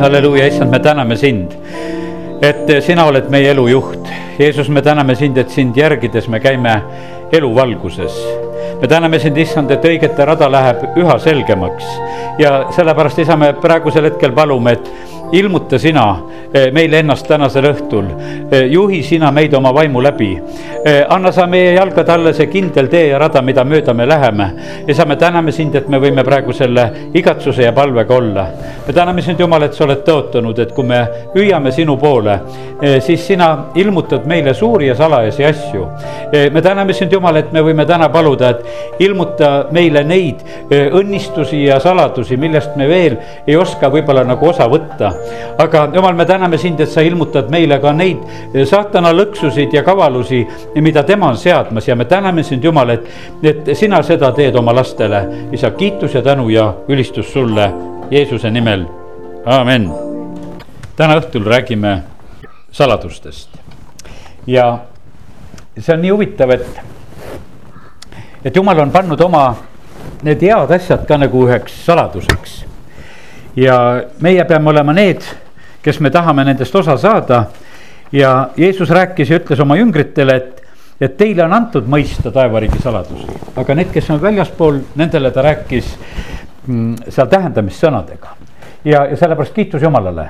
halleluuja, issand, me täname sind, et sina oled meie elu juht. Jeesus, me täname sind, et sind järgides me käime elu valguses. me täname sind, issand, et õigete rada läheb üha selgemaks ja sellepärast, isa, me praegusel hetkel palume, et ilmuta sina eh, meile ennast tänasel õhtul. Eh, juhi sina meid oma vaimu läbi. Eh, anna sa meie jalgade alla see kindel tee ja rada, mida mööda me läheme. ja sa, me täname sind, et me võime praegu selle igatsuse ja palvega olla. me täname sind, Jumal, et sa oled tõotanud, et kui me hüüame sinu poole, siis sina ilmutad meile suuri ja salajasi asju. me täname sind, Jumal, et me võime täna paluda, et ilmuta meile neid õnnistusi ja saladusi, millest me veel ei oska võib-olla nagu osa võtta aga jumal, me täname sind, et sa ilmutad meile ka neid saatana lõksusid ja kavalusi, mida tema on seadmas ja me täname sind, Jumal, et, et sina seda teed oma lastele. isa, kiitus ja tänu ja ülistus sulle Jeesuse nimel, amen. täna õhtul räägime saladustest ja see on nii huvitav, et, et Jumal on pannud oma need head asjad ka nagu üheks saladuseks ja meie peame olema need, kes me tahame nendest osa saada. ja Jeesus rääkis ja ütles oma jüngritele, et, et teile on antud mõista taevariigi saladusi, aga need, kes on väljaspool, nendele ta rääkis mm, seal tähendamissõnadega. ja, ja sellepärast kiitus Jumalale.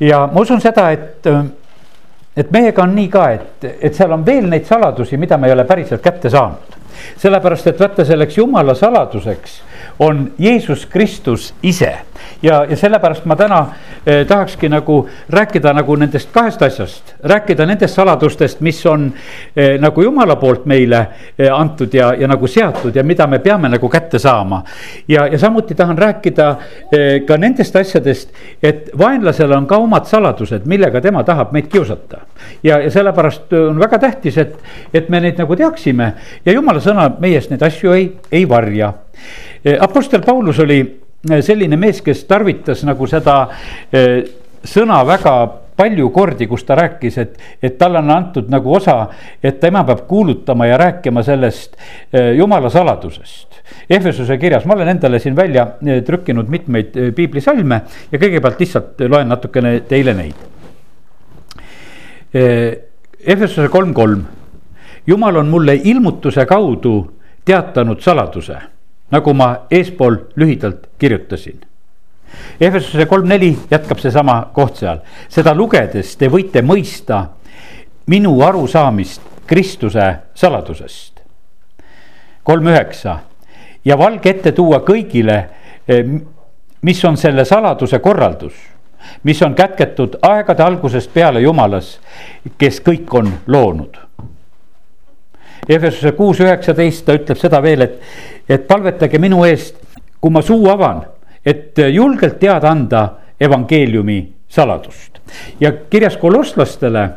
ja ma usun seda, et, et meiega on nii ka, et, et seal on veel neid saladusi, mida me ei ole päriselt kätte saanud. sellepärast, et vaata selleks Jumala saladuseks on Jeesus Kristus ise ja, ja sellepärast ma täna eh, tahakski nagu rääkida nagu nendest kahest asjast, rääkida nendest saladustest, mis on eh, nagu jumala poolt meile eh, antud ja, ja nagu seatud ja mida me peame nagu kätte saama. ja, ja samuti tahan rääkida eh, ka nendest asjadest, et vaenlasel on ka omad saladused, millega tema tahab meid kiusata. ja, ja sellepärast on väga tähtis, et, et me neid nagu teaksime ja jumala sõna meie eest neid asju ei, ei varja. Apostel Paulus oli Äh, selline mees, kes tarvitas nagu seda äh, sõna väga palju kordi, kus ta rääkis, et, et talle on antud nagu osa, et tema peab kuulutama ja rääkima sellest äh, jumala saladusest. Ehvesuse kirjas, ma olen endale siin välja trükkinud mitmeid piiblisalme ja kõigepealt lihtsalt loen natukene teile neid. Ehvesuse kolm kolm, jumal on mulle ilmutuse kaudu teatanud saladuse nagu ma eespool lühidalt kirjutasin. Efesuse kolm neli jätkab seesama koht seal, seda lugedes te võite mõista minu arusaamist Kristuse saladusest. kolm üheksa ja valge ette tuua kõigile, eh, mis on selle saladuse korraldus, mis on kätketud aegade algusest peale Jumalas, kes kõik on loonud Efesuse kuus üheksateist ta ütleb seda veel, et, et palvetage minu eest, kui ma suu avan, et julgelt teada anda evangeeliumi saladust. ja kirjas kolosslastele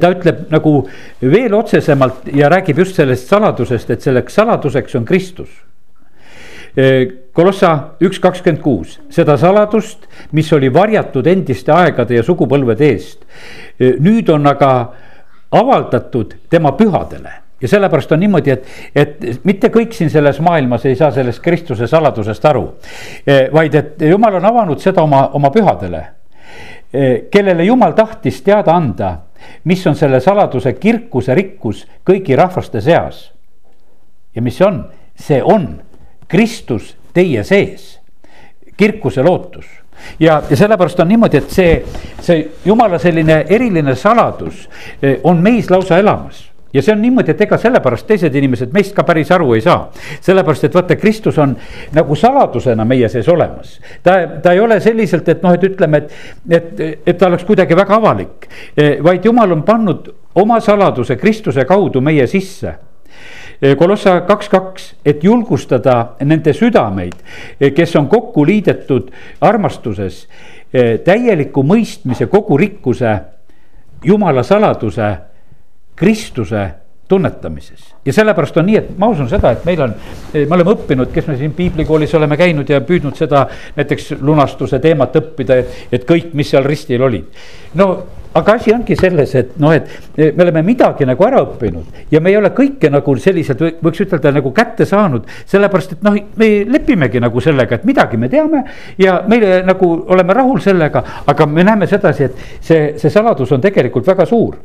ta ütleb nagu veel otsesemalt ja räägib just sellest saladusest, et selleks saladuseks on Kristus. Kolossa üks kakskümmend kuus, seda saladust, mis oli varjatud endiste aegade ja sugupõlvede eest. nüüd on aga avaldatud tema pühadele ja sellepärast on niimoodi, et, et mitte kõik siin selles maailmas ei saa sellest Kristuse saladusest aru. Eh, vaid et jumal on avanud seda oma, oma pühadele, eh, kellele jumal tahtis teada anda, mis on selle saladuse kirkuse rikkus kõigi rahvaste seas. ja mis see on, see on Kristus teie sees, kirkuse lootus ja, ja sellepärast on niimoodi, et see, see jumala selline eriline saladus eh, on meis lausa elamas ja see on niimoodi, et ega sellepärast teised inimesed meist ka päris aru ei saa. sellepärast, et vaata, Kristus on nagu saladusena meie sees olemas. ta, ta ei ole selliselt, et noh, et ütleme, et, et, et ta oleks kuidagi väga avalik. Eh, vaid jumal on pannud oma saladuse Kristuse kaudu meie sisse Kolossa kaks, kaks, et julgustada nende südameid, kes on kokku liidetud armastuses, täieliku mõistmise, kogu rikkuse, jumala saladuse, Kristuse tunnetamises. ja sellepärast on nii, et ma usun seda, et meil on, me oleme õppinud, kes me siin piiblikoolis oleme käinud ja püüdnud seda näiteks lunastuse teemat õppida, et, et kõik, mis seal ristil olid. no aga asi ongi selles, et noh, et me oleme midagi nagu ära õppinud ja me ei ole kõike nagu selliselt võiks ütelda nagu kätte saanud. sellepärast, et noh, me lepimegi nagu sellega, et midagi me teame ja meile nagu oleme rahul sellega, aga me näeme sedasi, et see, see saladus on tegelikult väga suur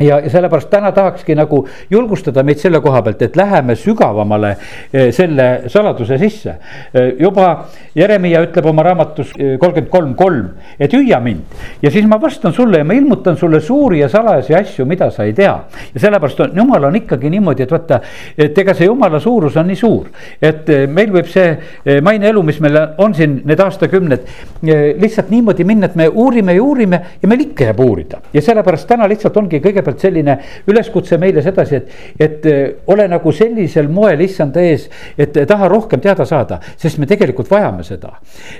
ja sellepärast täna tahakski nagu julgustada meid selle koha pealt, et läheme sügavamale eh, selle saladuse sisse. Eh, juba Jeremiah ütleb oma raamatus eh, kolmkümmend kolm, kolm, et hüüa mind ja siis ma vastan sulle ja ma ilmutan sulle suuri ja salajasi asju, mida sa ei tea. ja sellepärast on, jumal on ikkagi niimoodi, et vaata, et ega see jumala suurus on nii suur, et meil võib see maine elu, mis meil on siin need aastakümned, lihtsalt niimoodi minna, et me uurime ja uurime ja meil ikka jääb uurida ja sellepärast täna lihtsalt ongi kõigepealt kõigepealt selline üleskutse meile sedasi, et, et eh, ole nagu sellisel moel issanda ees, et taha rohkem teada saada, sest me tegelikult vajame seda.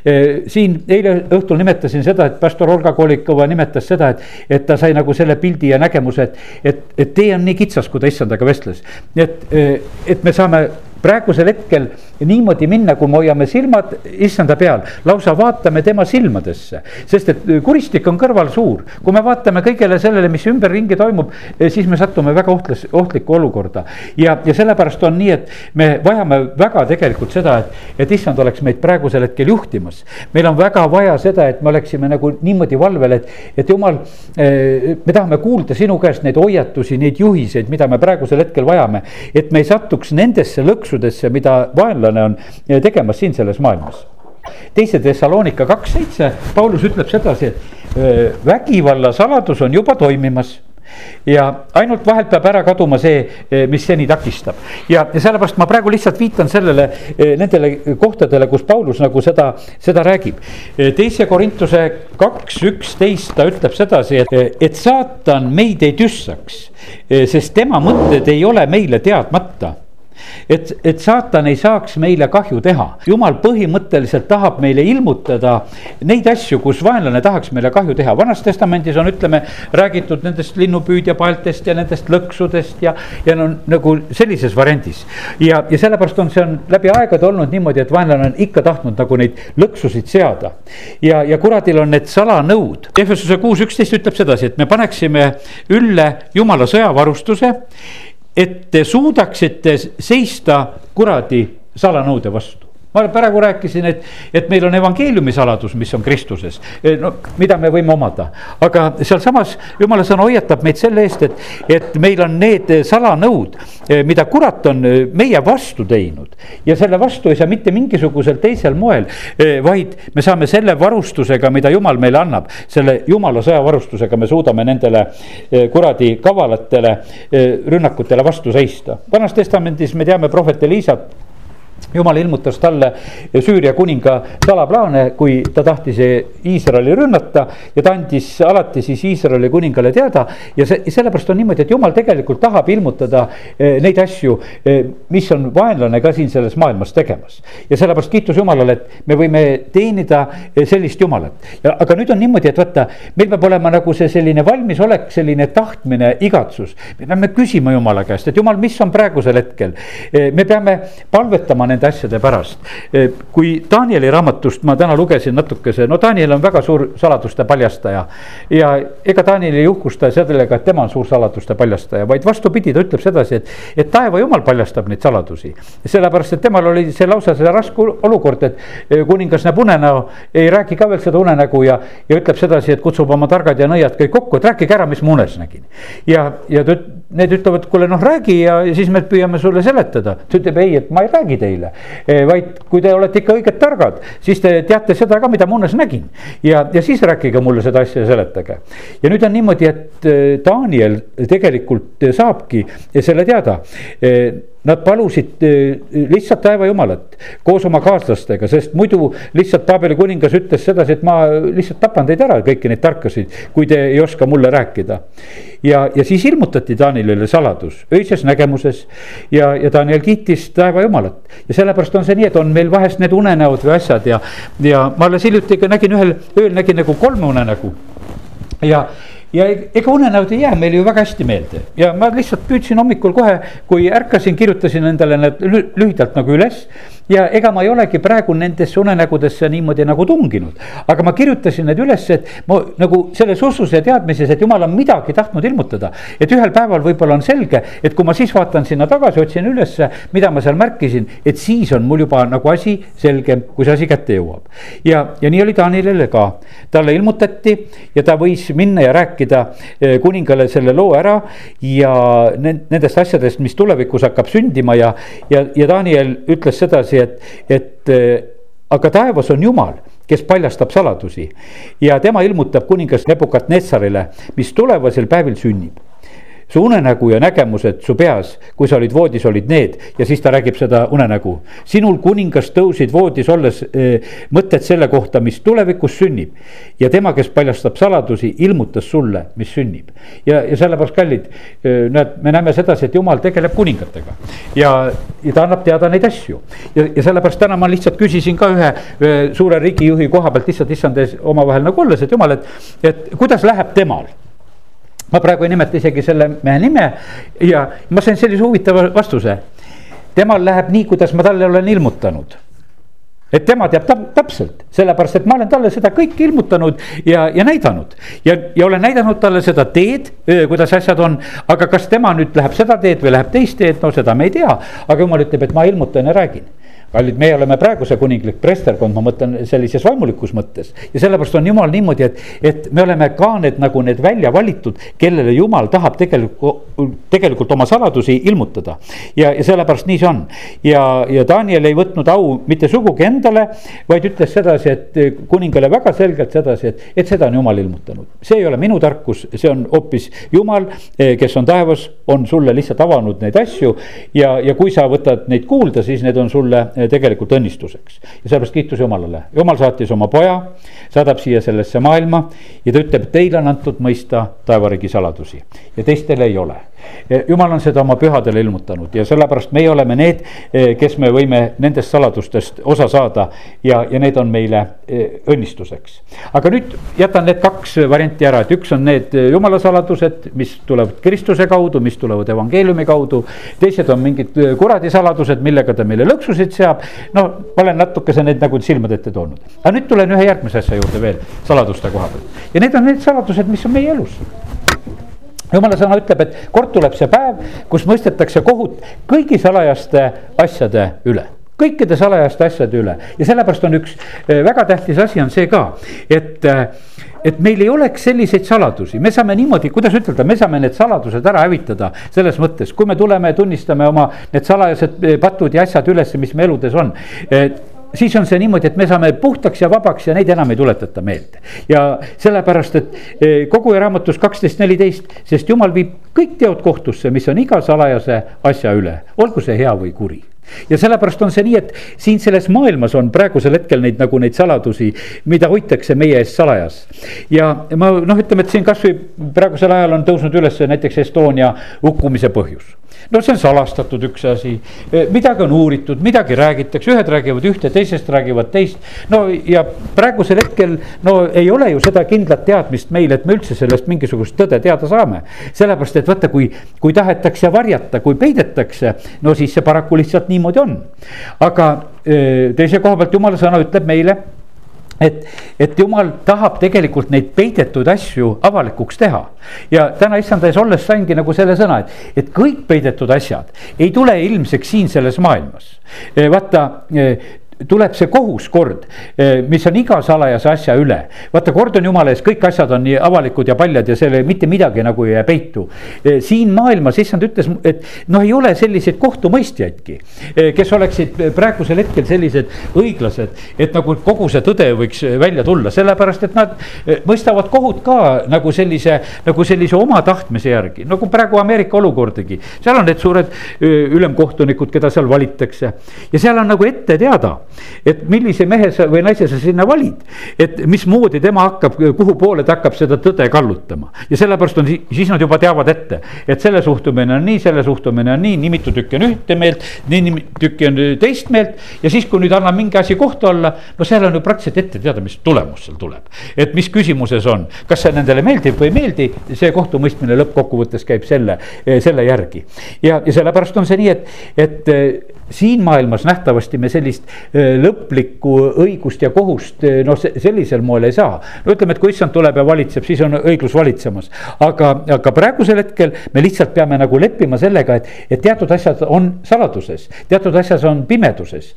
Eh, siin eile õhtul nimetasin seda, et pastor Olga Kolikova nimetas seda, et, et ta sai nagu selle pildi ja nägemuse, et, et, et tee on nii kitsas, kui ta issandaga vestles. et, eh, et me saame praegusel hetkel niimoodi minna, kui me hoiame silmad issanda peal, lausa vaatame tema silmadesse. sest et kuristik on kõrval suur, kui me vaatame kõigele sellele, mis ümberringi toimub, siis me satume väga ohtlas, ohtlikku olukorda. ja, ja sellepärast on nii, et me vajame väga tegelikult seda, et, et issand oleks meid praegusel hetkel juhtimas. meil on väga vaja seda, et me oleksime nagu niimoodi valvel, et, et jumal, eh, me tahame kuulda sinu käest neid hoiatusi, neid juhiseid, mida me praegusel hetkel vajame. et me ei satuks nendesse lõksudesse lõksudesse, mida vaenlane on tegemas siin selles maailmas. teise Thessalonika kaks seitse, Paulus ütleb sedasi, et vägivalla saladus on juba toimimas ja ainult vahelt peab ära kaduma see, mis seni takistab. ja, ja sellepärast ma praegu lihtsalt viitan sellele, nendele kohtadele, kus Paulus nagu seda, seda räägib. teise Korintuse kaks üksteist ta ütleb sedasi, et, et saatan meid ei tüssaks, sest tema mõtted ei ole meile teadmata et, et saatan ei saaks meile kahju teha. jumal põhimõtteliselt tahab meile ilmutada neid asju, kus vaenlane tahaks meile kahju teha. vanas testamendis on, ütleme, räägitud nendest linnupüüdjapaeltest ja nendest lõksudest ja, ja no nagu sellises variandis. ja, ja sellepärast on, see on läbi aegade olnud niimoodi, et vaenlane on ikka tahtnud nagu neid lõksusid seada. ja, ja kuradil on need salanõud. Efesuse kuus üksteist ütleb sedasi, et me paneksime ülle jumala sõjavarustuse et te suudaksite seista kuradi salanõude vastu ma praegu rääkisin, et, et meil on evangeeliumi saladus, mis on Kristuses, eh, no mida me võime omada. aga sealsamas jumala sõna hoiatab meid selle eest, et, et meil on need salanõud, eh, mida kurat on eh, meie vastu teinud. ja selle vastu ei saa mitte mingisugusel teisel moel, vaid me saame selle varustusega, mida jumal meile annab, selle jumala sõjavarustusega me suudame nendele kuradi kavalatele rünnakutele vastu seista. vanas testamendis me teame prohvet Elisat jumal ilmutas talle Süüria kuninga salaplaane, kui ta tahtis Iisraeli rünnata ja ta andis alati siis Iisraeli kuningale teada. ja see, sellepärast on niimoodi, et jumal tegelikult tahab ilmutada eh, neid asju, eh, mis on vaenlane ka siin selles maailmas tegemas. ja sellepärast kiitus Jumalale, et me võime teenida eh, sellist Jumalat. ja aga nüüd on niimoodi, et vaata, meil peab olema nagu see selline valmisolek, selline tahtmine, igatsus. me peame küsima Jumala käest, et Jumal, mis on praegusel hetkel. me peame palvetama nende asjade pärast. Eh, kui Danieli raamatust ma täna lugesin natukese, no Daniel on väga suur saladuste paljastaja. ja ega Daniel ei uhkusta sellega, et tema on suur saladuste paljastaja, vaid vastupidi, ta ütleb sedasi, et, et taeva jumal paljastab neid saladusi. sellepärast, et temal oli see lausa see raske olukord, et eh, kuningas näeb unenäo, ei räägi ka veel seda unenägu ja, ja ütleb sedasi, et kutsub oma targad ja nõiad kõik kokku, et rääkige ära, mis ma unes nägin. ja, ja ta, need ütlevad, kuule noh, räägi ja, ja siis me püüame sulle seletada. ta ütleb ei, et ma ei räägi teile Eh, vaid kui te olete ikka õiged targad, siis te teate seda ka, mida ma unes nägin. ja, ja siis rääkige mulle seda asja ja seletage. ja nüüd on niimoodi, et eh, Daniel tegelikult saabki selle teada eh, Nad palusid lihtsalt taeva jumalat koos oma kaaslastega, sest muidu lihtsalt Taabeli kuningas ütles sedasi, et ma lihtsalt tapan teid ära, kõiki neid tarkasid, kui te ei oska mulle rääkida. ja, ja siis ilmutati Danielile saladus öises nägemuses ja, ja Daniel kiitis taeva jumalat. ja sellepärast on see nii, et on meil vahest need unenäod või asjad ja, ja ma alles hiljuti ka nägin ühel ööl nägin nagu kolme unenägu ja ja ega unenäod ei jää meile ju väga hästi meelde ja ma lihtsalt püüdsin hommikul kohe, kui ärkasin, kirjutasin endale need lühidalt nagu üles. Ja ega ma ei olegi praegu nendesse unenägudesse niimoodi nagu tunginud. aga ma kirjutasin need üles, et ma nagu selles usus ja teadmises, et jumal on midagi tahtnud ilmutada. et ühel päeval võib-olla on selge, et kui ma siis vaatan sinna tagasi, otsin ülesse, mida ma seal märkisin, et siis on mul juba nagu asi selgem, kui see asi kätte jõuab. ja, ja nii oli Danielile ka, talle ilmutati ja ta võis minna ja rääkida eh, kuningale selle loo ära ja nendest asjadest, mis tulevikus hakkab sündima ja, ja, ja Daniel ütles sedasi, et, et eh, aga taevas on Jumal kes paljastab saladusi ja tema ilmutab kuningas Nebukat-Netsarile, mis tulevasel päevil sünnib su unenägu ja nägemused su peas, kui sa olid voodis, olid need ja siis ta räägib seda unenägu. sinul kuningas tõusid voodis olles e, mõtted selle kohta, mis tulevikus sünnib. ja tema, kes paljastab saladusi, ilmutas sulle, mis sünnib. ja, ja sellepärast kallid, näed, me näeme sedasi, et jumal tegeleb kuningatega ja, ja ta annab teada neid asju. ja, ja sellepärast täna ma lihtsalt küsisin ka ühe, ühe suure riigijuhi koha pealt lihtsalt issand ees omavahel nagu olles, et jumal, et, et kuidas läheb temal ma praegu ei nimeta isegi selle mehe nime ja ma sain sellise huvitava vastuse. temal läheb nii, kuidas ma talle olen ilmutanud et tema teab täpselt, sellepärast et ma olen talle seda kõike ilmutanud ja, ja näidanud. ja, ja olen näidanud talle seda teed, kuidas asjad on, aga kas tema nüüd läheb seda teed või läheb teist teed, no seda me ei tea. aga jumal ütleb, et ma ilmutan ja räägin kallid, meie oleme praeguse kuninglik preesterkond, ma mõtlen sellises vaimulikus mõttes. ja sellepärast on jumal niimoodi, et, et me oleme ka need nagu need välja valitud, kellele jumal tahab tegelikult, tegelikult oma saladusi ilmutada. ja, ja sellepärast nii see on. ja, ja Daniel ei võtnud au mitte sugugi endale, vaid ütles sedasi, et kuningale väga selgelt sedasi, et, et seda on jumal ilmutanud. see ei ole minu tarkus, see on hoopis jumal, kes on taevas, on sulle lihtsalt avanud neid asju. ja, ja kui sa võtad neid kuulda, siis need on sulle tegelikult õnnistuseks. ja sellepärast kiitus Jumalale, Jumal saatis oma poja, saadab siia sellesse maailma ja ta ütleb, teile on antud mõista taevariigi saladusi ja teistel ei ole jumal on seda oma pühadele ilmutanud ja sellepärast meie oleme need, eh, kes me võime nendest saladustest osa saada ja, ja need on meile eh, õnnistuseks. aga nüüd jätan need kaks varianti ära, et üks on need eh, jumala saladused, mis tulevad Kristuse kaudu, mis tulevad evangeeliumi kaudu. teised on mingid kuradi saladused, millega ta meile lõksusid seab. no ma olen natukese need nagu silmade ette toonud, aga nüüd tulen ühe järgmise asja juurde veel saladuste koha pealt ja need on need saladused, mis on meie elus jumala sõna ütleb, et kord tuleb see päev, kus mõistetakse kohut kõigi salajaste asjade üle. Kõikide salajaste asjade üle. Ja sellepärast on üks eh, väga tähtis asi on see ka, et eh, et meil ei oleks selliseid saladusi, me saame niimoodi, kuidas ütelda, me saame need saladused ära hävitada selles mõttes, kui me tuleme, tunnistame oma need salajased eh, patud ja asjad üles, mis me eludes on siis on see niimoodi, et me saame puhtaks ja vabaks ja neid enam ei tuletata meelde. ja sellepärast, et eh, kogu raamatus kaksteist, neliteist, sest jumal viib kõik teod kohtusse, mis on iga salajase asja üle, olgu see hea või kuri ja sellepärast on see nii, et siin selles maailmas on praegusel hetkel neid nagu neid saladusi, mida hoitakse meie eest salajas. ja ma noh, ütleme, et siin kasvõi praegusel ajal on tõusnud üles näiteks Estonia hukkumise põhjus no see on salastatud üks asi, midagi on uuritud, midagi räägitakse, ühed räägivad ühte, teisest räägivad teist. no ja praegusel hetkel no ei ole ju seda kindlat teadmist meil, et me üldse sellest mingisugust tõde teada saame. sellepärast, et vaata, kui, kui tahetakse varjata, kui peidetakse, no siis see paraku lihtsalt niimoodi on. aga teise koha pealt jumala sõna ütleb meile et, et jumal tahab tegelikult neid peidetud asju avalikuks teha. ja täna issanda ees olles saingi nagu selle sõna, et, et kõik peidetud asjad ei tule ilmseks siin selles maailmas. vaata tuleb see kohus kord, eh, mis on iga salajase asja üle. vaata, kord on jumala ees, kõik asjad on nii avalikud ja paljad ja selle mitte midagi nagu ei jää peitu. Eh, siin maailmas issand ütles, et noh, ei ole selliseid kohtumõistjaidki, eh, kes oleksid praegusel hetkel sellised õiglased, et nagu kogu see tõde võiks välja tulla, sellepärast et nad mõistavad kohut ka nagu sellise, nagu sellise oma tahtmise järgi, nagu praegu Ameerika olukordagi. seal on need suured ülemkohtunikud, keda seal valitakse ja seal on nagu ette teada et millise mehe sa või naise sa sinna valid. et mismoodi tema hakkab, kuhu poole ta hakkab seda tõde kallutama ja sellepärast on, siis nad juba teavad ette, et selle suhtumine on nii, selle suhtumine on nii, nii mitu tükki on ühte meelt, nii tükki on teist meelt. ja siis, kui nüüd annab mingi asi kohtu alla, no seal on ju praktiliselt ette teada, mis tulemus seal tuleb. et mis küsimuses on, kas see nendele meeldib või ei meeldi, see kohtumõistmine lõppkokkuvõttes käib selle, selle järgi. ja, ja sellepärast on see nii, et, et siin maailmas nähtavasti me sellist lõplikku õigust ja kohust noh, sellisel moel ei saa. no ütleme, et kui issand tuleb ja valitseb, siis on õiglus valitsemas. aga, aga praegusel hetkel me lihtsalt peame nagu leppima sellega, et, et teatud asjad on saladuses, teatud asjas on pimeduses.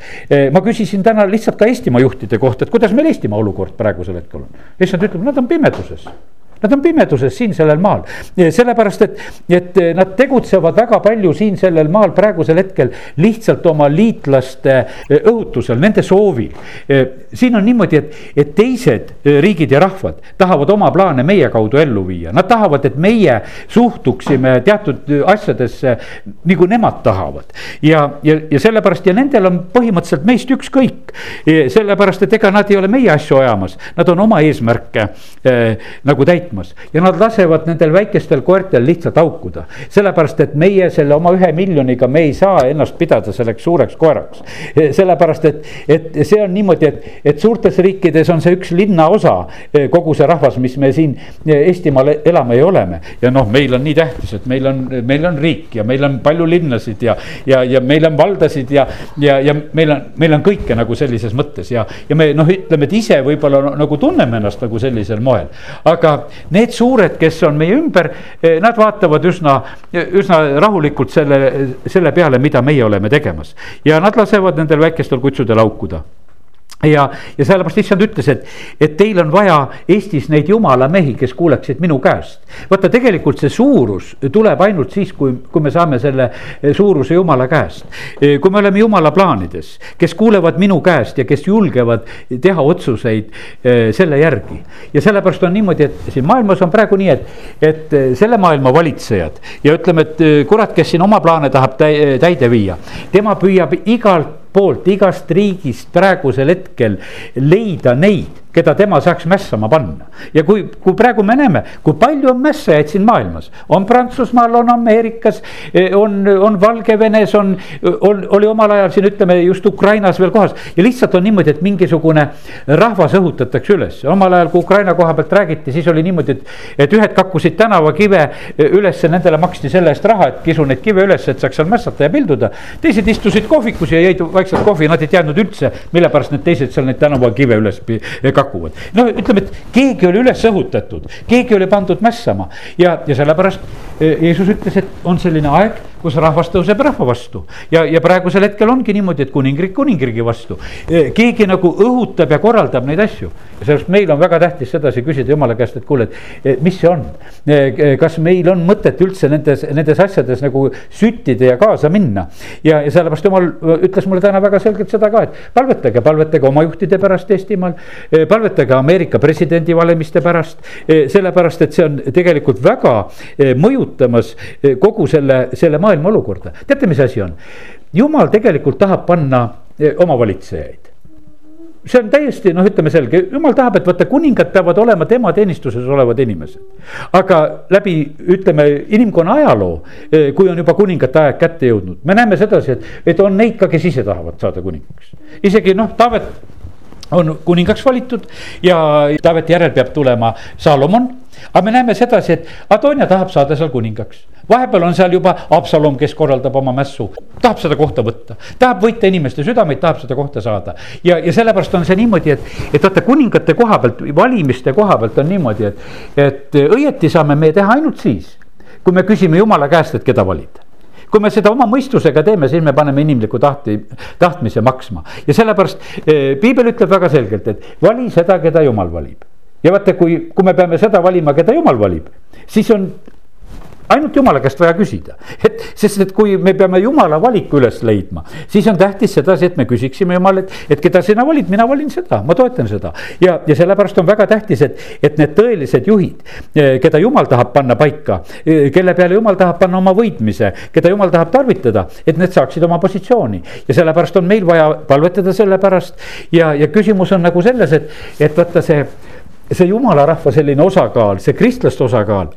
ma küsisin täna lihtsalt ka Eestimaa juhtide kohta, et kuidas meil Eestimaa olukord praegusel hetkel on. issand ütleb, nad on pimeduses Nad on pimeduses siin sellel maal, sellepärast et, et nad tegutsevad väga palju siin sellel maal praegusel hetkel lihtsalt oma liitlaste eh, õhutusel, nende soovil. Eh, siin on niimoodi, et, et teised eh, riigid ja rahvad tahavad oma plaane meie kaudu ellu viia, nad tahavad, et meie suhtuksime teatud asjadesse nagu nemad tahavad. ja, ja, ja sellepärast ja nendel on põhimõtteliselt meist ükskõik, sellepärast et ega nad ei ole meie asju ajamas, nad on oma eesmärke äh, nagu täitmas täitmas ja nad lasevad nendel väikestel koertel lihtsalt haukuda. sellepärast, et meie selle oma ühe miljoniga, me ei saa ennast pidada selleks suureks koeraks. sellepärast, et, et see on niimoodi, et, et suurtes riikides on see üks linnaosa, kogu see rahvas, mis me siin Eestimaal elame ja oleme. ja noh, meil on nii tähtis, et meil on, meil on riik ja meil on palju linnasid ja, ja, ja meil on valdasid ja, ja, ja meil on, meil on kõike nagu sellises mõttes ja, ja me noh, ütleme, et ise võib-olla nagu tunneme ennast nagu sellisel moel. aga Need suured, kes on meie ümber, eh, nad vaatavad üsna, üsna rahulikult selle, selle peale, mida meie oleme tegemas. Ja nad lasevad nendel väikestel kutsudel haukuda ja, ja sellepärast issand ütles, et, et teil on vaja Eestis neid jumala mehi, kes kuuleksid minu käest. vaata, tegelikult see suurus tuleb ainult siis, kui, kui me saame selle suuruse jumala käest. kui me oleme jumala plaanides, kes kuulevad minu käest ja kes julgevad teha otsuseid eh, selle järgi. ja sellepärast on niimoodi, et siin maailmas on praegu nii, et, et selle maailma valitsejad ja ütleme, et eh, kurat, kes siin oma plaane tahab täide viia, tema püüab igalt poolt igast riigist praegusel hetkel leida neid keda tema saaks mässama panna. ja kui, kui praegu me näeme, kui palju on mässajaid siin maailmas, on Prantsusmaal, on Ameerikas, on, on Valgevenes, on, on, oli omal ajal siin ütleme just Ukrainas veel kohas. ja lihtsalt on niimoodi, et mingisugune rahvas õhutatakse üles, omal ajal, kui Ukraina koha pealt räägiti, siis oli niimoodi, et, et ühed kakkusid tänavakive ülesse, nendele maksti selle eest raha, et kisu neid kive üles, et saaks seal mässata ja pilduda. teised istusid kohvikus ja jõid vaikselt kohvi, nad ei teadnud üldse, mille pärast need teised seal neid tänavakive üles kakuvad. no ütleme, et keegi oli üles õhutatud, keegi oli pandud mässama ja, ja sellepärast eh, Jeesus ütles, et on selline aeg, kus rahvas tõuseb rahva vastu. ja, ja praegusel hetkel ongi niimoodi, et kuningriik kuningriigi vastu. Eh, keegi nagu õhutab ja korraldab neid asju. ja sellepärast meil on väga tähtis sedasi küsida jumala käest, et kuule, et eh, mis see on. kas meil on mõtet üldse nendes, nendes asjades nagu süttida ja kaasa minna. ja, ja sellepärast jumal ütles mulle täna väga selgelt seda ka, et palvetage, palvetage oma juhtide pärast Eestimaal. Palvetage Ameerika presidendi valimiste pärast, sellepärast et see on tegelikult väga mõjutamas kogu selle, selle maailma olukorda. teate, mis asi on? jumal tegelikult tahab panna oma valitsejaid see on täiesti noh, ütleme selge, jumal tahab, et vaata, kuningad peavad olema tema teenistuses olevad inimesed. aga läbi, ütleme inimkonna ajaloo, kui on juba kuningate aeg kätte jõudnud, me näeme sedasi, et, et on neid ka, kes ise tahavad saada kuningaks. isegi noh, Taavet on kuningaks valitud ja Taaveti järel peab tulema Salomon. aga me näeme sedasi, et Adonia tahab saada seal kuningaks. vahepeal on seal juba Absalom, kes korraldab oma mässu, tahab seda kohta võtta, tahab võita inimeste südameid, tahab seda kohta saada. ja, ja sellepärast on see niimoodi, et, et vaata kuningate koha pealt, valimiste koha pealt on niimoodi, et, et õieti saame me teha ainult siis, kui me küsime jumala käest, et keda valida kui me seda oma mõistusega teeme, siis me paneme inimliku tahti, tahtmise maksma ja sellepärast eh, piibel ütleb väga selgelt, et vali seda, keda jumal valib. ja vaata, kui, kui me peame seda valima, keda jumal valib, siis on ainult jumala käest vaja küsida, et sest, et kui me peame jumala valiku üles leidma, siis on tähtis sedasi, et me küsiksime jumala, et, et keda sina valid, mina valin seda, ma toetan seda. ja, ja sellepärast on väga tähtis, et, et need tõelised juhid, eh, keda jumal tahab panna paika, eh, kelle peale jumal tahab panna oma võitmise, keda jumal tahab tarvitada, et need saaksid oma positsiooni. ja sellepärast on meil vaja palvetada selle pärast ja, ja küsimus on nagu selles, et, et vaata see, see jumala rahva selline osakaal, see kristlaste osakaal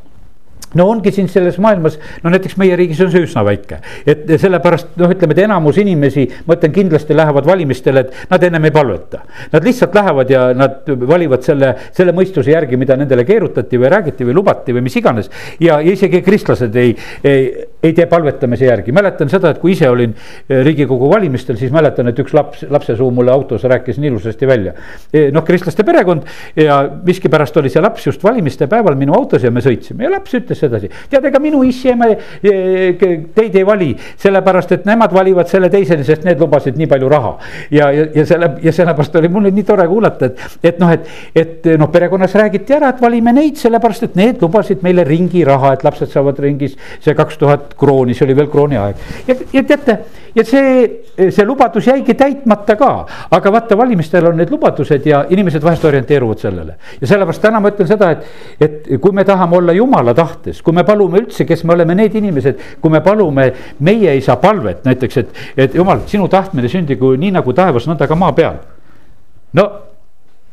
no ongi siin selles maailmas, no näiteks meie riigis on see üsna väike. et sellepärast noh, ütleme, et enamus inimesi, ma ütlen, kindlasti lähevad valimistele, et nad ennem ei palveta. Nad lihtsalt lähevad ja nad valivad selle, selle mõistuse järgi, mida nendele keerutati või räägiti või lubati või mis iganes. ja, ja isegi kristlased ei, ei, ei tee palvetamise järgi, mäletan seda, et kui ise olin eh, riigikogu valimistel, siis mäletan, et üks laps, lapse suu mulle autos rääkis nii ilusasti välja. Eh, noh, kristlaste perekond ja miskipärast oli see laps just valimiste päeval minu autos ja me sõitsime ja laps ütles sedasi. tead, ega minu issi-ema teid ei vali, sellepärast et nemad valivad selle teise, sest need lubasid nii palju raha. ja, ja, ja selle ja sellepärast oli mul nii tore kuulata, et, et noh, et, et noh, perekonnas räägiti ära, et valime neid, sellepärast et need lubasid meile ringiraha, et lapsed saavad ringis see kaks tuhat krooni, see oli veel krooni aeg. ja, ja teate, ja see, see lubadus jäigi täitmata ka, aga vaata, valimistel on need lubadused ja inimesed vahest orienteeruvad sellele. ja sellepärast täna ma ütlen seda, et, et kui me tahame olla jumala tahtes, kui me palume üldse, kes me oleme need inimesed, kui me palume meie isa palvet näiteks, et, et jumal, sinu tahtmine sündigu nii nagu taevas, nõnda ka maa peal. no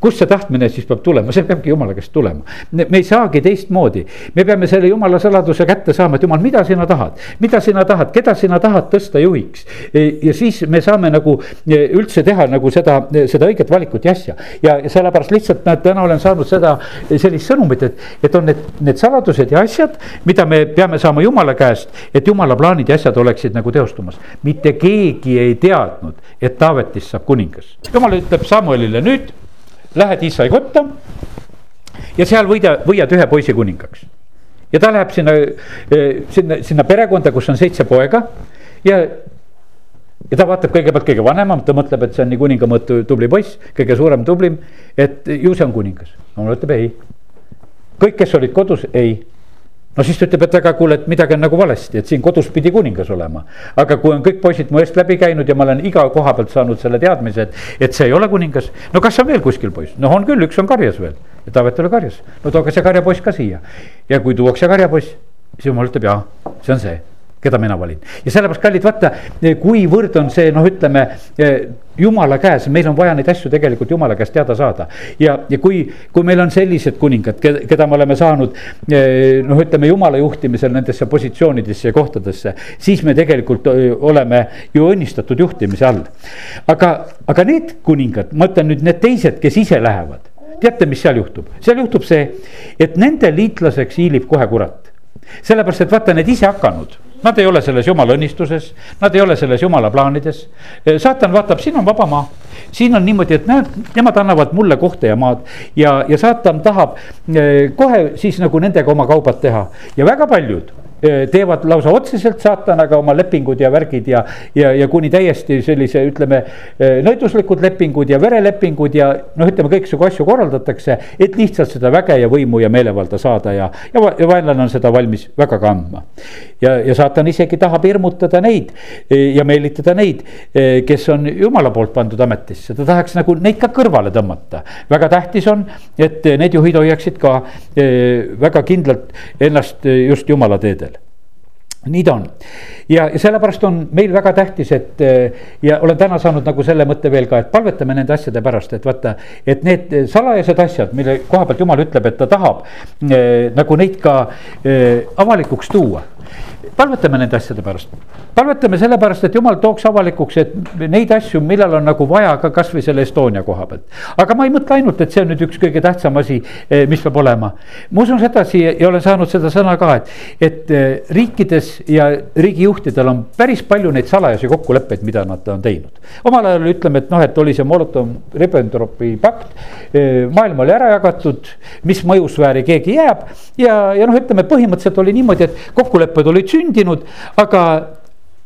kust see tahtmine siis peab tulema, see peabki jumala käest tulema. me ei saagi teistmoodi, me peame selle jumala saladuse kätte saama, et jumal, mida sina tahad, mida sina tahad, keda sina tahad tõsta juhiks. E, ja siis me saame nagu e, üldse teha nagu seda, seda õiget valikut ja asja. ja, ja sellepärast lihtsalt näed, täna olen saanud seda, sellist sõnumit, et, et on need, need saladused ja asjad, mida me peame saama jumala käest, et jumala plaanid ja asjad oleksid nagu teostumas. mitte keegi ei teadnud, et Taavetist saab kuningas. jumal ütleb Samuelile nüüd lähed Iisraeli kotta ja seal võida, võiad ühe poisi kuningaks. ja ta läheb sinna, eh, sinna, sinna perekonda, kus on seitse poega ja ja ta vaatab kõigepealt kõige vanemam, ta mõtleb, et see on nii kuninga mõõtu tubli poiss, kõige suurem, tublim, et ju see on kuningas. no ütleb ei. kõik, kes olid kodus, ei no siis ta ütleb, et aga kuule, et midagi on nagu valesti, et siin kodus pidi kuningas olema. aga kui on kõik poisid mu eest läbi käinud ja ma olen iga koha pealt saanud selle teadmise, et, et see ei ole kuningas. no kas on veel kuskil poiss? noh, on küll, üks on karjas veel ja Taavet oli karjas. no tooge see karjapoiss ka siia. ja kui tuuakse karjapoiss, siis jumal ütleb jaa, see on see keda mina valin. ja sellepärast, kallid, vaata, kuivõrd on see, noh, ütleme jumala käes, meil on vaja neid asju tegelikult jumala käest teada saada. ja, ja kui, kui meil on sellised kuningad, keda me oleme saanud noh, ütleme jumala juhtimisel nendesse positsioonidesse ja kohtadesse, siis me tegelikult oleme ju õnnistatud juhtimise all. aga, aga need kuningad, ma ütlen nüüd need teised, kes ise lähevad, teate, mis seal juhtub? seal juhtub see, et nende liitlaseks hiilib kohe kurat sellepärast, et vaata, need isehakanud Nad ei ole selles jumala õnnistuses, nad ei ole selles jumala plaanides. saatan vaatab, siin on vaba maa, siin on niimoodi, et näed, nemad annavad mulle kohta ja maad. Ja, ja saatan tahab eh, kohe siis nagu nendega oma kaubad teha. Ja väga paljud teevad lausa otseselt saatanaga oma lepingud ja värgid ja, ja, ja kuni täiesti sellise, ütleme, nõiduslikud lepingud ja verelepingud ja noh, ütleme kõiksugu asju korraldatakse, et lihtsalt seda väge ja võimu ja meelevalda saada ja, ja, ja vaenlane on seda valmis väga ka andma. ja, ja saatan isegi tahab hirmutada neid ja meelitada neid, kes on jumala poolt pandud ametisse, ta tahaks nagu neid ka kõrvale tõmmata. väga tähtis on, et need juhid hoiaksid ka väga kindlalt ennast just jumala teedel nii ta on. Ja, ja sellepärast on meil väga tähtis, et ja olen täna saanud nagu selle mõtte veel ka, et palvetame nende asjade pärast, et vaata, et need salajased asjad, mille koha pealt jumal ütleb, et ta tahab eh, nagu neid ka eh, avalikuks tuua palvetame nende asjade pärast. palvetame sellepärast, et jumal tooks avalikuks, et neid asju, millal on nagu vaja ka kasvõi selle Estonia koha pealt. aga ma ei mõtle ainult, et see on nüüd üks kõige tähtsam asi, eh, mis peab olema. ma usun sedasi ja olen saanud seda sõna ka, et, et eh, riikides ja riigijuhtidel on päris palju neid salajasi kokkuleppeid, mida nad on teinud. omal ajal ütleme, et noh, et oli see Molotov-Ribbentropi pakt, eh, maailm oli ära jagatud, mis mõjusfääri keegi jääb ja, ja noh, ütleme põhimõtteliselt oli niimoodi, et kokkulepped olid sündinud, aga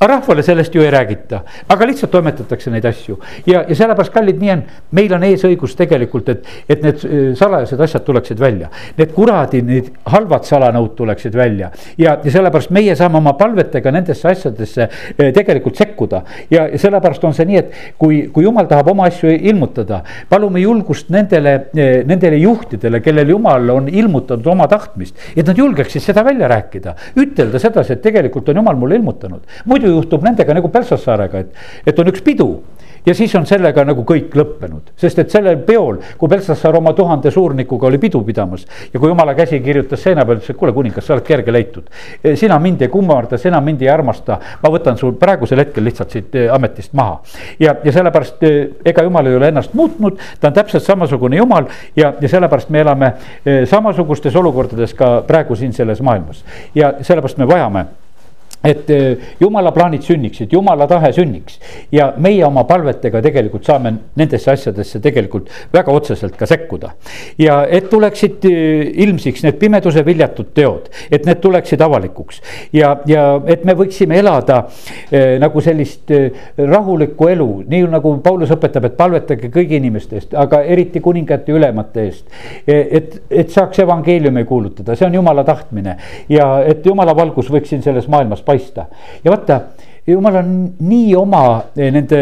aga rahvale sellest ju ei räägita, aga lihtsalt toimetatakse neid asju. Ja, ja sellepärast, kallid, nii on, meil on eesõigus tegelikult, et, et need äh, salajased asjad tuleksid välja. Need kuradi, need halvad salanõud tuleksid välja. Ja, ja sellepärast meie saame oma palvetega nendesse asjadesse äh, tegelikult sekkuda. ja, sellepärast on see nii, et kui, kui jumal tahab oma asju ilmutada, palume julgust nendele, äh, nendele juhtidele, kellel jumal on ilmutanud oma tahtmist, et nad julgeksid seda välja rääkida, ütelda sedasi, et tegelikult on jumal mulle ilmutanud, muidu muidu juhtub nendega nagu Pelsassaarega, et, et on üks pidu ja siis on sellega nagu kõik lõppenud, sest et sellel peol, kui Belsassar oma tuhande suurnikuga oli pidu pidamas. ja kui jumala käsi kirjutas seina peal, ütles, et kuule, kuningas, sa oled kerge leitud. sina mind ei kummarda, sina mind ei armasta, ma võtan sul praegusel hetkel lihtsalt siit ametist maha. ja, ja sellepärast ega jumal ei ole ennast muutnud, ta on täpselt samasugune jumal ja, ja sellepärast me elame samasugustes olukordades ka praegu siin selles maailmas. ja sellepärast me vajame et eh, jumala plaanid sünniksid, jumala tahe sünniks ja meie oma palvetega tegelikult saame nendesse asjadesse tegelikult väga otseselt ka sekkuda. ja et tuleksid eh, ilmsiks need pimeduse viljatud teod, et need tuleksid avalikuks ja, ja et me võiksime elada eh, nagu sellist eh, rahulikku elu, nii nagu Paulus õpetab, et palvetage kõigi inimeste eest, aga eriti kuningate ülemate eest. et, et saaks evangeeliumi kuulutada, see on jumala tahtmine ja et jumala valgus võiks siin selles maailmas paista ja vaata jumal on nii oma eh, nende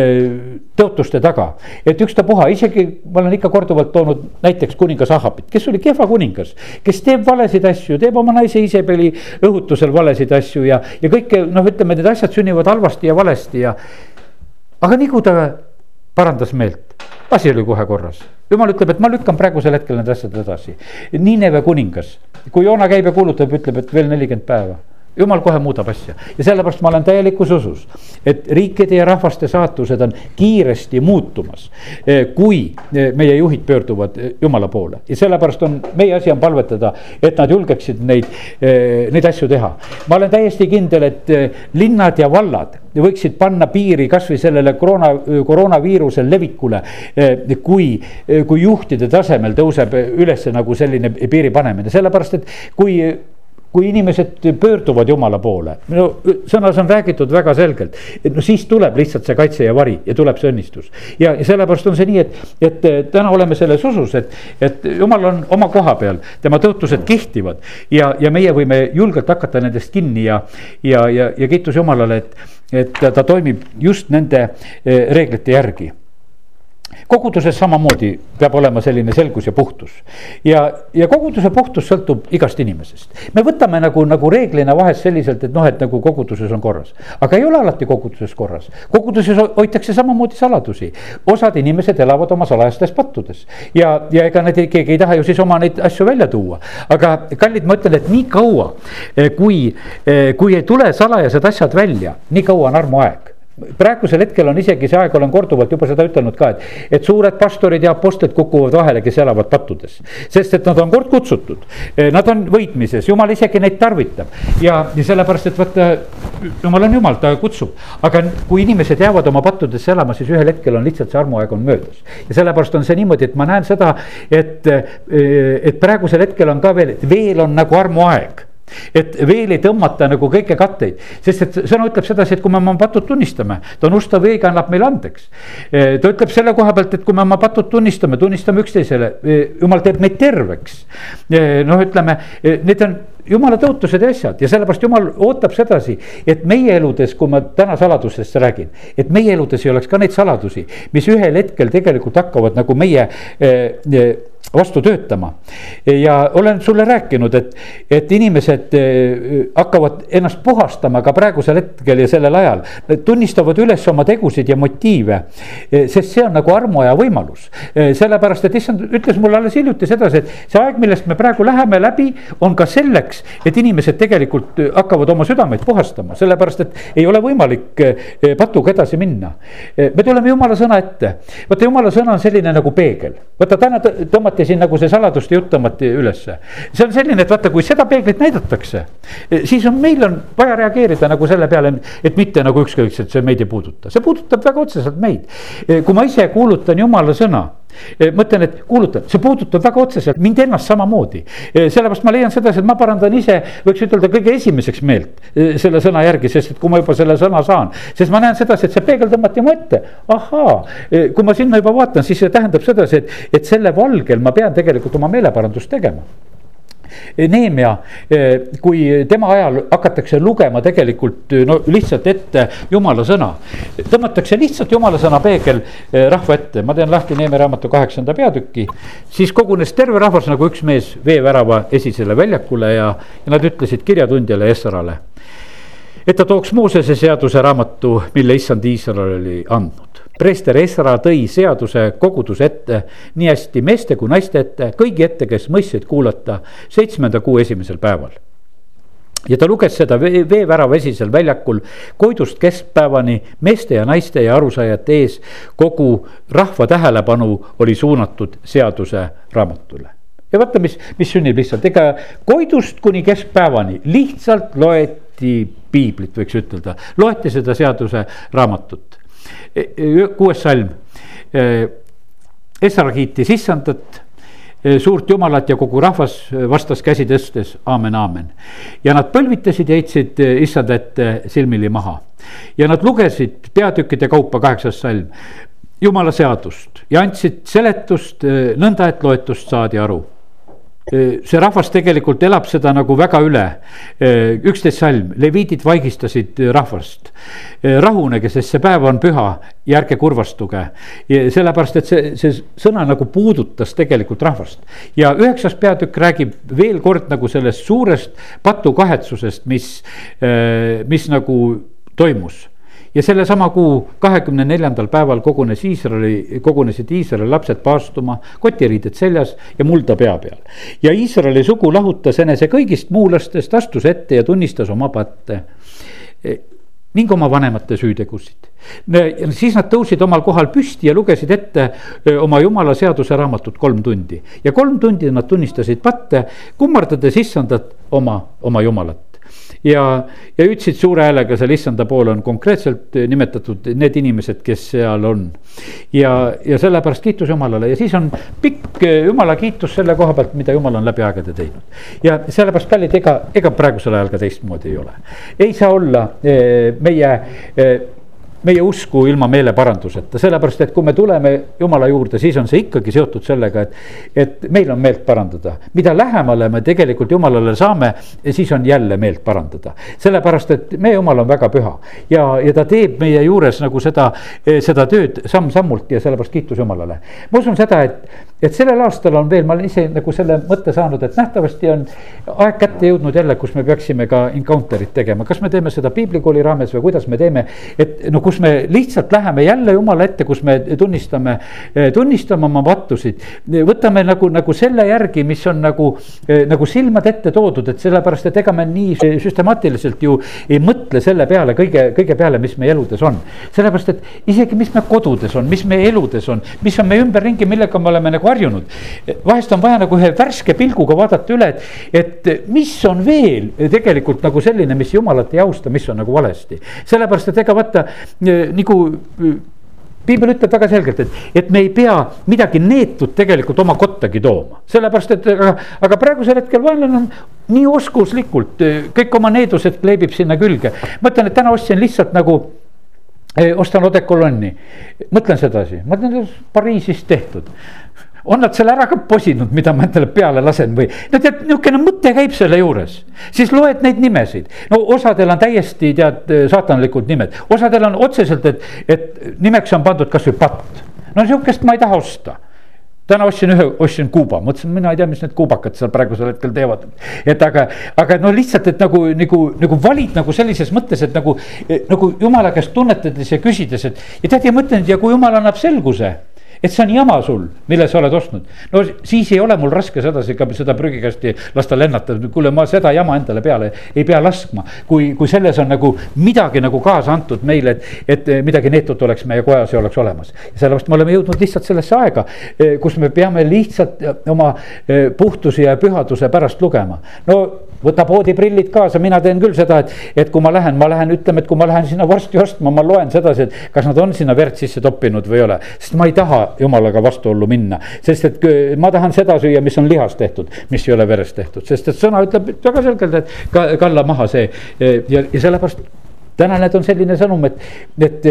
tõotuste taga, et ükstapuha, isegi ma olen ikka korduvalt toonud näiteks kuningas Ahapit, kes oli kehva kuningas. kes teeb valesid asju, teeb oma naise Iisabeli õhutusel valesid asju ja, ja kõike noh, ütleme, need asjad sünnivad halvasti ja valesti ja. aga nii kui ta parandas meelt, asi oli kohe korras. jumal ütleb, et ma lükkan praegusel hetkel need asjad edasi. Niineve kuningas, kui Joona käib ja kuulutab, ütleb, et veel nelikümmend päeva jumal kohe muudab asja ja sellepärast ma olen täielikus usus, et riikide ja rahvaste saatused on kiiresti muutumas. Eh, kui eh, meie juhid pöörduvad eh, jumala poole ja sellepärast on meie asi on palvetada, et nad julgeksid neid, neid asju teha. ma olen täiesti kindel, et linnad ja vallad võiksid panna piiri kasvõi sellele koroona, koroonaviiruse levikule. kui, kui juhtide tasemel tõuseb üles nagu selline piiri panemine, sellepärast et kui kui inimesed pöörduvad jumala poole, no sõnas on räägitud väga selgelt, et no siis tuleb lihtsalt see kaitse ja vari ja tuleb see õnnistus. ja, sellepärast on see nii, et, et täna oleme selles usus, et, et jumal on oma koha peal, tema tõotused kehtivad ja, ja meie võime julgelt hakata nendest kinni ja, ja, ja, ja kiitus Jumalale, et, et ta toimib just nende eh, reeglite järgi koguduses samamoodi peab olema selline selgus ja puhtus. ja, ja koguduse puhtus sõltub igast inimesest. me võtame nagu, nagu reeglina vahest selliselt, et noh, et nagu koguduses on korras. aga ei ole alati koguduses korras. koguduses hoitakse samamoodi saladusi. osad inimesed elavad oma salajastes pattudes. ja, ja ega need, keegi ei taha ju siis oma neid asju välja tuua. aga kallid, ma ütlen, et nii kaua, eh, kui, eh, kui ei tule salajased asjad välja, nii kaua on armuaeg praegusel hetkel on isegi see aeg, olen korduvalt juba seda ütelnud ka, et, et suured pastorid ja apostlid kukuvad vahele, kes elavad pattudes. sest et nad on kord kutsutud, eh, nad on võitmises, jumal isegi neid tarvitab ja, ja sellepärast, et vaata, jumal on jumal, ta kutsub. aga kui inimesed jäävad oma pattudesse elama, siis ühel hetkel on lihtsalt see armuaeg on möödas. ja sellepärast on see niimoodi, et ma näen seda, et, eh, et praegusel hetkel on ka veel, et veel on nagu armuaeg et veel ei tõmmata nagu kõiki katteid, sest et sõna ütleb sedasi, et kui me oma patud tunnistame, ta on ustav õige, annab meile andeks. ta ütleb selle koha pealt, et kui me oma patud tunnistame, tunnistame üksteisele, jumal teeb meid terveks. noh, ütleme, need on jumala tõotused ja asjad ja sellepärast jumal ootab sedasi, et meie eludes, kui ma täna saladustest räägin, et meie eludes ei oleks ka neid saladusi, mis ühel hetkel tegelikult hakkavad nagu meie eh, vastu töötama. ja olen sulle rääkinud, et, et inimesed eh, hakkavad ennast puhastama ka praegusel hetkel ja sellel ajal. Nad tunnistavad üles oma tegusid ja motiive, eh, sest see on nagu armuaja võimalus. Eh, sellepärast, et issand ütles mulle alles hiljuti sedasi, et see aeg, millest me praegu läheme läbi, on ka selleks, et inimesed tegelikult hakkavad oma südameid puhastama, sellepärast et ei ole võimalik patuga edasi minna. me tuleme jumala sõna ette, vaata jumala sõna on selline nagu peegel, vaata täna tõmmati siin nagu see saladuste jutt tõmmati ülesse. see on selline, et vaata, kui seda peeglit näidatakse, eh, siis on, meil on vaja reageerida nagu selle peale, et mitte nagu ükskõikselt see meid ei puuduta, see puudutab väga otseselt meid. Eh, kui ma ise kuulutan jumala sõna mõtlen, et kuulutan, see puudutab väga otseselt mind ennast samamoodi. Eh, sellepärast ma leian sedasi, et ma parandan ise, võiks ütelda kõige esimeseks meelt eh, selle sõna järgi, sest et kui ma juba selle sõna saan. sest ma näen sedasi, et see peegel tõmmati mu ette, ahaa, kui ma sinna juba vaatan, siis see tähendab sedasi, et, et selle valgel ma pean tegelikult oma meeleparandust tegema Neemia, eh, kui tema ajal hakatakse lugema tegelikult no lihtsalt ette jumala sõna. tõmmatakse lihtsalt jumala sõna peegel eh, rahva ette, ma teen lahti Neemia raamatu kaheksanda peatüki. siis kogunes terve rahvas nagu üks mees veevärava esisele väljakule ja, ja nad ütlesid kirjatundjale Essarale et ta tooks Moosese seaduse raamatu, mille issand Iisrael oli andnud. preester Esra tõi seaduse koguduse ette nii hästi meeste kui naiste ette, kõigi ette, kes mõistsid kuulata seitsmenda kuu esimesel päeval ja ta luges seda veevärava esisel väljakul Koidust keskpäevani meeste ja naiste ja arusaajate ees. kogu rahva tähelepanu oli suunatud seaduse raamatule. ja vaata, mis, mis sünnib lihtsalt, ega Koidust kuni keskpäevani lihtsalt loeti piiblit, võiks ütelda, loeti seda seaduse raamatut. E, e, kuues salm. E, Esra kiitis issandat suurt jumalat ja kogu rahvas vastas käsi tõstes aamen, aamen. ja nad põlvitasid ja heitsid issand ette silmili maha ja nad lugesid peatükkide kaupa kaheksas salm jumala seadust ja andsid seletust nõnda, et loetust saadi aru see rahvas tegelikult elab seda nagu väga üle. üksteist salm, leviidid vaigistasid rahvast. rahunege, sest see päev on püha ja ärge kurvastuge. sellepärast, et see, see sõna nagu puudutas tegelikult rahvast. ja üheksas peatükk räägib veel kord nagu sellest suurest patukahetsusest, mis, mis nagu toimus ja sellesama kuu kahekümne neljandal päeval kogunes Iisraeli, kogunesid Iisraeli lapsed paastuma, kotiriided seljas ja mulda pea peal. ja Iisraeli sugu lahutas enese kõigist muulastest, astus ette ja tunnistas oma patte e, ning oma vanemate süütegusid. siis nad tõusid omal kohal püsti ja lugesid ette e, oma jumala seaduse raamatut kolm tundi ja kolm tundi nad tunnistasid patte, kummardades issandat oma, oma jumalat ja, ja hüüdsid suure häälega seal issanda poole on konkreetselt nimetatud need inimesed, kes seal on. ja, ja sellepärast kiitus Jumalale ja siis on pikk Jumala kiitus selle koha pealt, mida Jumal on läbi aegade teinud. ja sellepärast kallid, ega, ega praegusel ajal ka teistmoodi ei ole. ei saa olla eh, meie eh, meie usku ilma meeleparanduseta, sellepärast et kui me tuleme Jumala juurde, siis on see ikkagi seotud sellega, et, et meil on meelt parandada. mida lähemale me tegelikult Jumalale saame, siis on jälle meelt parandada. sellepärast, et meie Jumal on väga püha ja, ja ta teeb meie juures nagu seda, seda tööd samm-sammult ja sellepärast kiitus Jumalale. ma usun seda, et, et sellel aastal on veel, ma olen ise nagu selle mõtte saanud, et nähtavasti on aeg kätte jõudnud jälle, kus me peaksime ka encounter'it tegema, kas me teeme seda piiblikooli raames või kuidas me teeme, et no kus me lihtsalt läheme jälle Jumala ette, kus me tunnistame, tunnistame oma pattusid. võtame nagu, nagu selle järgi, mis on nagu, nagu silmad ette toodud, et sellepärast, et ega me nii süstemaatiliselt ju ei mõtle selle peale kõige, kõige peale, mis meie eludes on. sellepärast, et isegi, mis me kodudes on, mis meie eludes on, mis on meie ümberringi, millega me oleme nagu harjunud. vahest on vaja nagu ühe värske pilguga vaadata üle, et, et mis on veel tegelikult nagu selline, mis jumalat ei austa, mis on nagu valesti. sellepärast, et ega vaata nagu piibel ütleb väga selgelt, et, et me ei pea midagi neetut tegelikult oma kottagi tooma, sellepärast et aga, aga praegusel hetkel vaenlane on nii oskuslikult kõik oma needused kleebib sinna külge. ma ütlen, et täna ostsin lihtsalt nagu ostan odekolonni, mõtlen sedasi, ma ütlen, Pariisis tehtud on nad selle ära ka posinud, mida ma endale peale lasen või. no tead, niisugune mõte käib selle juures, siis loed neid nimesid, no osadel on täiesti tead saatanlikud nimed, osadel on otseselt, et, et nimeks on pandud kasvõi patt. no sihukest ma ei taha osta täna ostsin ühe, ostsin kuuba, mõtlesin, mina ei tea, mis need kuubakad seal praegusel hetkel teevad. et aga, aga no lihtsalt, et nagu, nagu, nagu valid nagu sellises mõttes, et nagu, nagu jumala käest tunnetades ja küsides, et. ja tead, ja mõtlen, et ja kui jumal annab selguse et see on jama sul, mille sa oled ostnud. no siis ei ole mul raske sedasi ka seda prügikasti lasta lennata, kuule, ma seda jama endale peale ei pea laskma. kui, kui selles on nagu midagi nagu kaasa antud meile, et, et midagi neetut oleks meie kojas ja oleks olemas. sellepärast me oleme jõudnud lihtsalt sellesse aega, eh, kus me peame lihtsalt oma eh, puhtuse ja pühaduse pärast lugema. no võta poodiprillid kaasa, mina teen küll seda, et, et kui ma lähen, ma lähen, ütleme, et kui ma lähen sinna vorsti ostma, ma loen sedasi, et kas nad on sinna verd sisse toppinud või ei ole. sest ma ei taha jumalaga vastuollu minna, sest et ma tahan seda süüa, mis on lihast tehtud, mis ei ole verest tehtud, sest et sõna ütleb väga selgelt, et ka, kalla maha see ja, ja sellepärast täna need on selline sõnum, et, et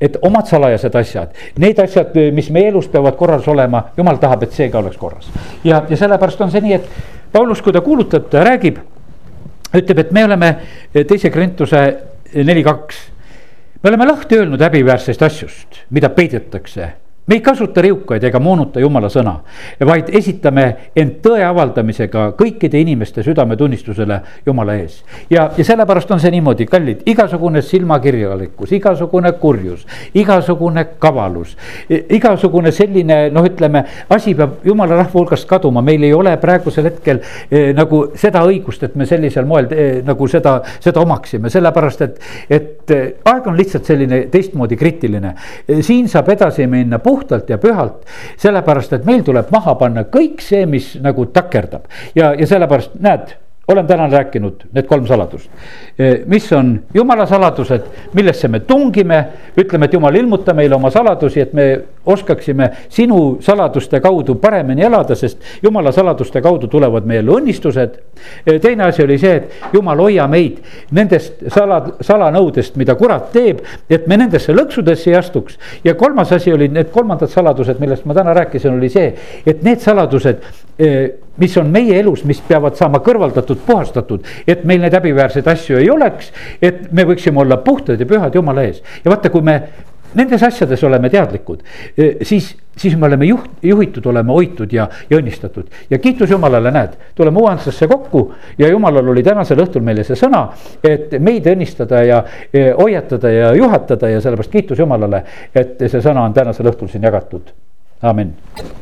et omad salajased asjad, need asjad, mis meie elus peavad korras olema, jumal tahab, et see ka oleks korras. ja, ja sellepärast on see nii, et Paulus, kui ta kuulutab, ta räägib, ütleb, et me oleme teise Korintuse neli, kaks. me oleme lahti öelnud häbiväärsest asjust, mida peidetakse me ei kasuta riukaid ega moonuta jumala sõna, vaid esitame end tõe avaldamisega kõikide inimeste südametunnistusele jumala ees. ja, ja sellepärast on see niimoodi, kallid, igasugune silmakirjalikkus, igasugune kurjus, igasugune kavalus, igasugune selline noh, ütleme asi peab jumala rahva hulgast kaduma, meil ei ole praegusel hetkel eh, nagu seda õigust, et me sellisel moel eh, nagu seda, seda omaksime, sellepärast et, et eh, aeg on lihtsalt selline teistmoodi kriitiline. siin saab edasi minna puhtalt puhtalt ja pühalt. sellepärast, et meil tuleb maha panna kõik see, mis nagu takerdab ja, ja sellepärast näed olen täna rääkinud need kolm saladust, eh, mis on jumala saladused, millesse me tungime, ütleme, et jumal, ilmuta meile oma saladusi, et me oskaksime sinu saladuste kaudu paremini elada, sest jumala saladuste kaudu tulevad meile õnnistused. Eh, teine asi oli see, et jumal, hoia meid nendest sala, salanõudest, mida kurat teeb, et me nendesse lõksudesse ei astuks. ja kolmas asi oli need kolmandad saladused, millest ma täna rääkisin, oli see, et need saladused mis on meie elus, mis peavad saama kõrvaldatud, puhastatud, et meil neid häbiväärseid asju ei oleks. et me võiksime olla puhtad ja pühad Jumala ees ja vaata, kui me nendes asjades oleme teadlikud, siis, siis me oleme juht, juhitud, oleme hoitud ja, ja õnnistatud. ja kiitus Jumalale, näed, tuleme uuendusse kokku ja Jumalal oli tänasel õhtul meile see sõna, et meid õnnistada ja hoiatada ja juhatada ja sellepärast kiitus Jumalale, et see sõna on tänasel õhtul siin jagatud amin.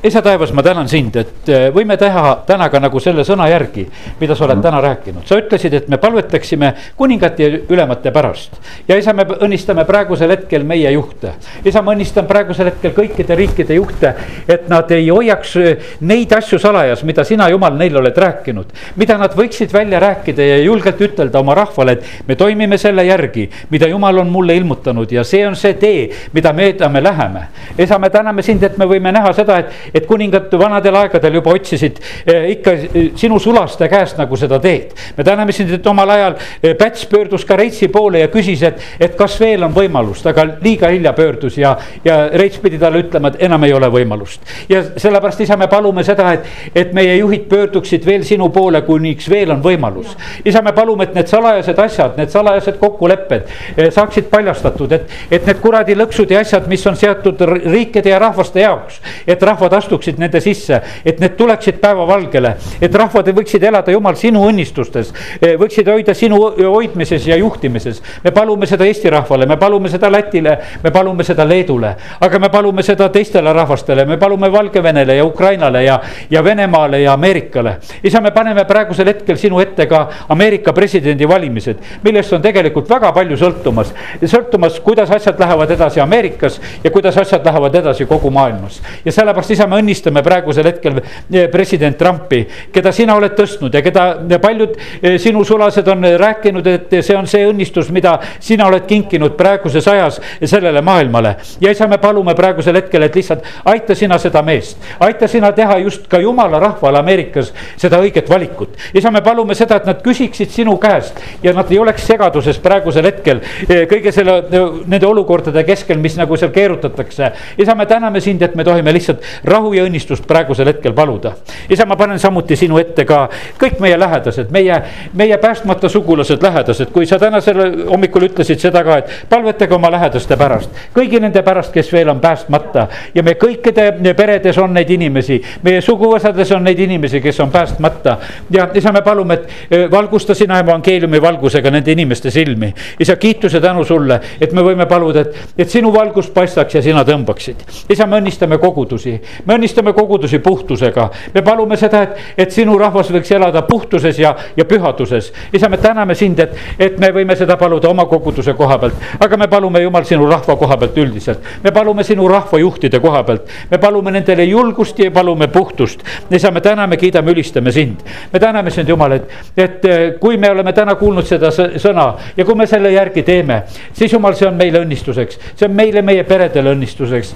isa taevas, ma tänan sind, et äh, võime teha täna ka nagu selle sõna järgi, mida sa oled täna rääkinud. sa ütlesid, et me palvetaksime kuningate ja ülemate pärast. ja isa, me õnnistame praegusel hetkel meie juhte. isa, ma õnnistan praegusel hetkel kõikide riikide juhte, et nad ei hoiaks äh, neid asju salajas, mida sina, jumal, neile oled rääkinud. mida nad võiksid välja rääkida ja julgelt ütelda oma rahvale, et me toimime selle järgi, mida jumal on mulle ilmutanud ja see on see tee, mida mööda me läheme. isa, me täname sind, et me võime võime näha seda, et, et kuningad vanadel aegadel juba otsisid eh, ikka eh, sinu sulaste käest nagu seda teed. me täname sind, et omal ajal eh, Päts pöördus ka Reitsi poole ja küsis, et, et kas veel on võimalust, aga liiga hilja pöördus ja, ja Reits pidi talle ütlema, et enam ei ole võimalust. ja sellepärast, isa, me palume seda, et, et meie juhid pöörduksid veel sinu poole, kuniks veel on võimalus. isa, me palume, et need salajased asjad, need salajased kokkulepped saaksid paljastatud, et, et need kuradi lõksud ja asjad, mis on seatud riikide ja rahvaste jaoks jaoks. et rahvad astuksid nende sisse, et need tuleksid päevavalgele, et rahvad võiksid elada, jumal, sinu õnnistustes. Eh, võiksid hoida sinu hoidmises ja juhtimises. me palume seda Eesti rahvale, me palume seda Lätile, me palume seda Leedule, aga me palume seda teistele rahvastele, me palume Valgevenele ja Ukrainale ja, ja Venemaale ja Ameerikale. isa, me paneme praegusel hetkel sinu ette ka Ameerika presidendivalimised, millest on tegelikult väga palju sõltumas. sõltumas, kuidas asjad lähevad edasi Ameerikas ja kuidas asjad lähevad edasi kogu maailmas ja sellepärast, isa, me õnnistame praegusel hetkel eh, president Trumpi, keda sina oled tõstnud ja keda paljud eh, sinu sulased on rääkinud, et see on see õnnistus, mida sina oled kinkinud praeguses ajas sellele maailmale. ja isa, me palume praegusel hetkel, et lihtsalt aita sina seda meest, aita sina teha just ka jumala rahvale Ameerikas seda õiget valikut. isa, me palume seda, et nad küsiksid sinu käest ja nad ei oleks segaduses praegusel hetkel eh, kõige selle, nende olukordade keskel, mis nagu seal keerutatakse. isa, me täname sind, et me tohime tohime lihtsalt rahu ja õnnistust praegusel hetkel paluda. isa, ma panen samuti sinu ette ka kõik meie lähedased, meie, meie päästmata sugulased, lähedased, kui sa tänasel hommikul ütlesid seda ka, et palvetage oma lähedaste pärast. kõigi nende pärast, kes veel on päästmata ja me kõikide peredes on neid inimesi, meie suguvõsades on neid inimesi, kes on päästmata. ja isa, me palume, et e, valgusta sina evangeeliumi valgusega nende inimeste silmi. isa, kiituse tänu sulle, et me võime paluda, et, et sinu valgus paistaks ja sina tõmbaksid. isa, me õnnistame kogudusi, me õnnistame kogudusi puhtusega. me palume seda, et, et sinu rahvas võiks elada puhtuses ja, ja pühaduses. isa, me täname sind, et, et me võime seda paluda oma koguduse koha pealt, aga me palume jumal sinu rahva koha pealt üldiselt. me palume sinu rahva juhtide koha pealt, me palume nendele julgust ja palume puhtust. isa, me täname, kiidame, ülistame sind. me täname sind, Jumal, et, et kui me oleme täna kuulnud seda sõna ja kui me selle järgi teeme, siis Jumal, see on meile õnnistuseks, see on meile, meie peredele õnnistuseks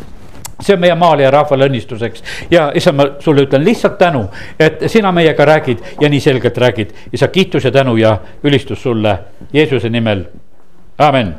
see on meie maale ja rahvale õnnistuseks. Ja issand, ma sulle ütlen lihtsalt tänu, et sina meiega räägid ja nii selgelt räägid. isa, kiitus ja tänu ja ülistus sulle Jeesuse nimel, amen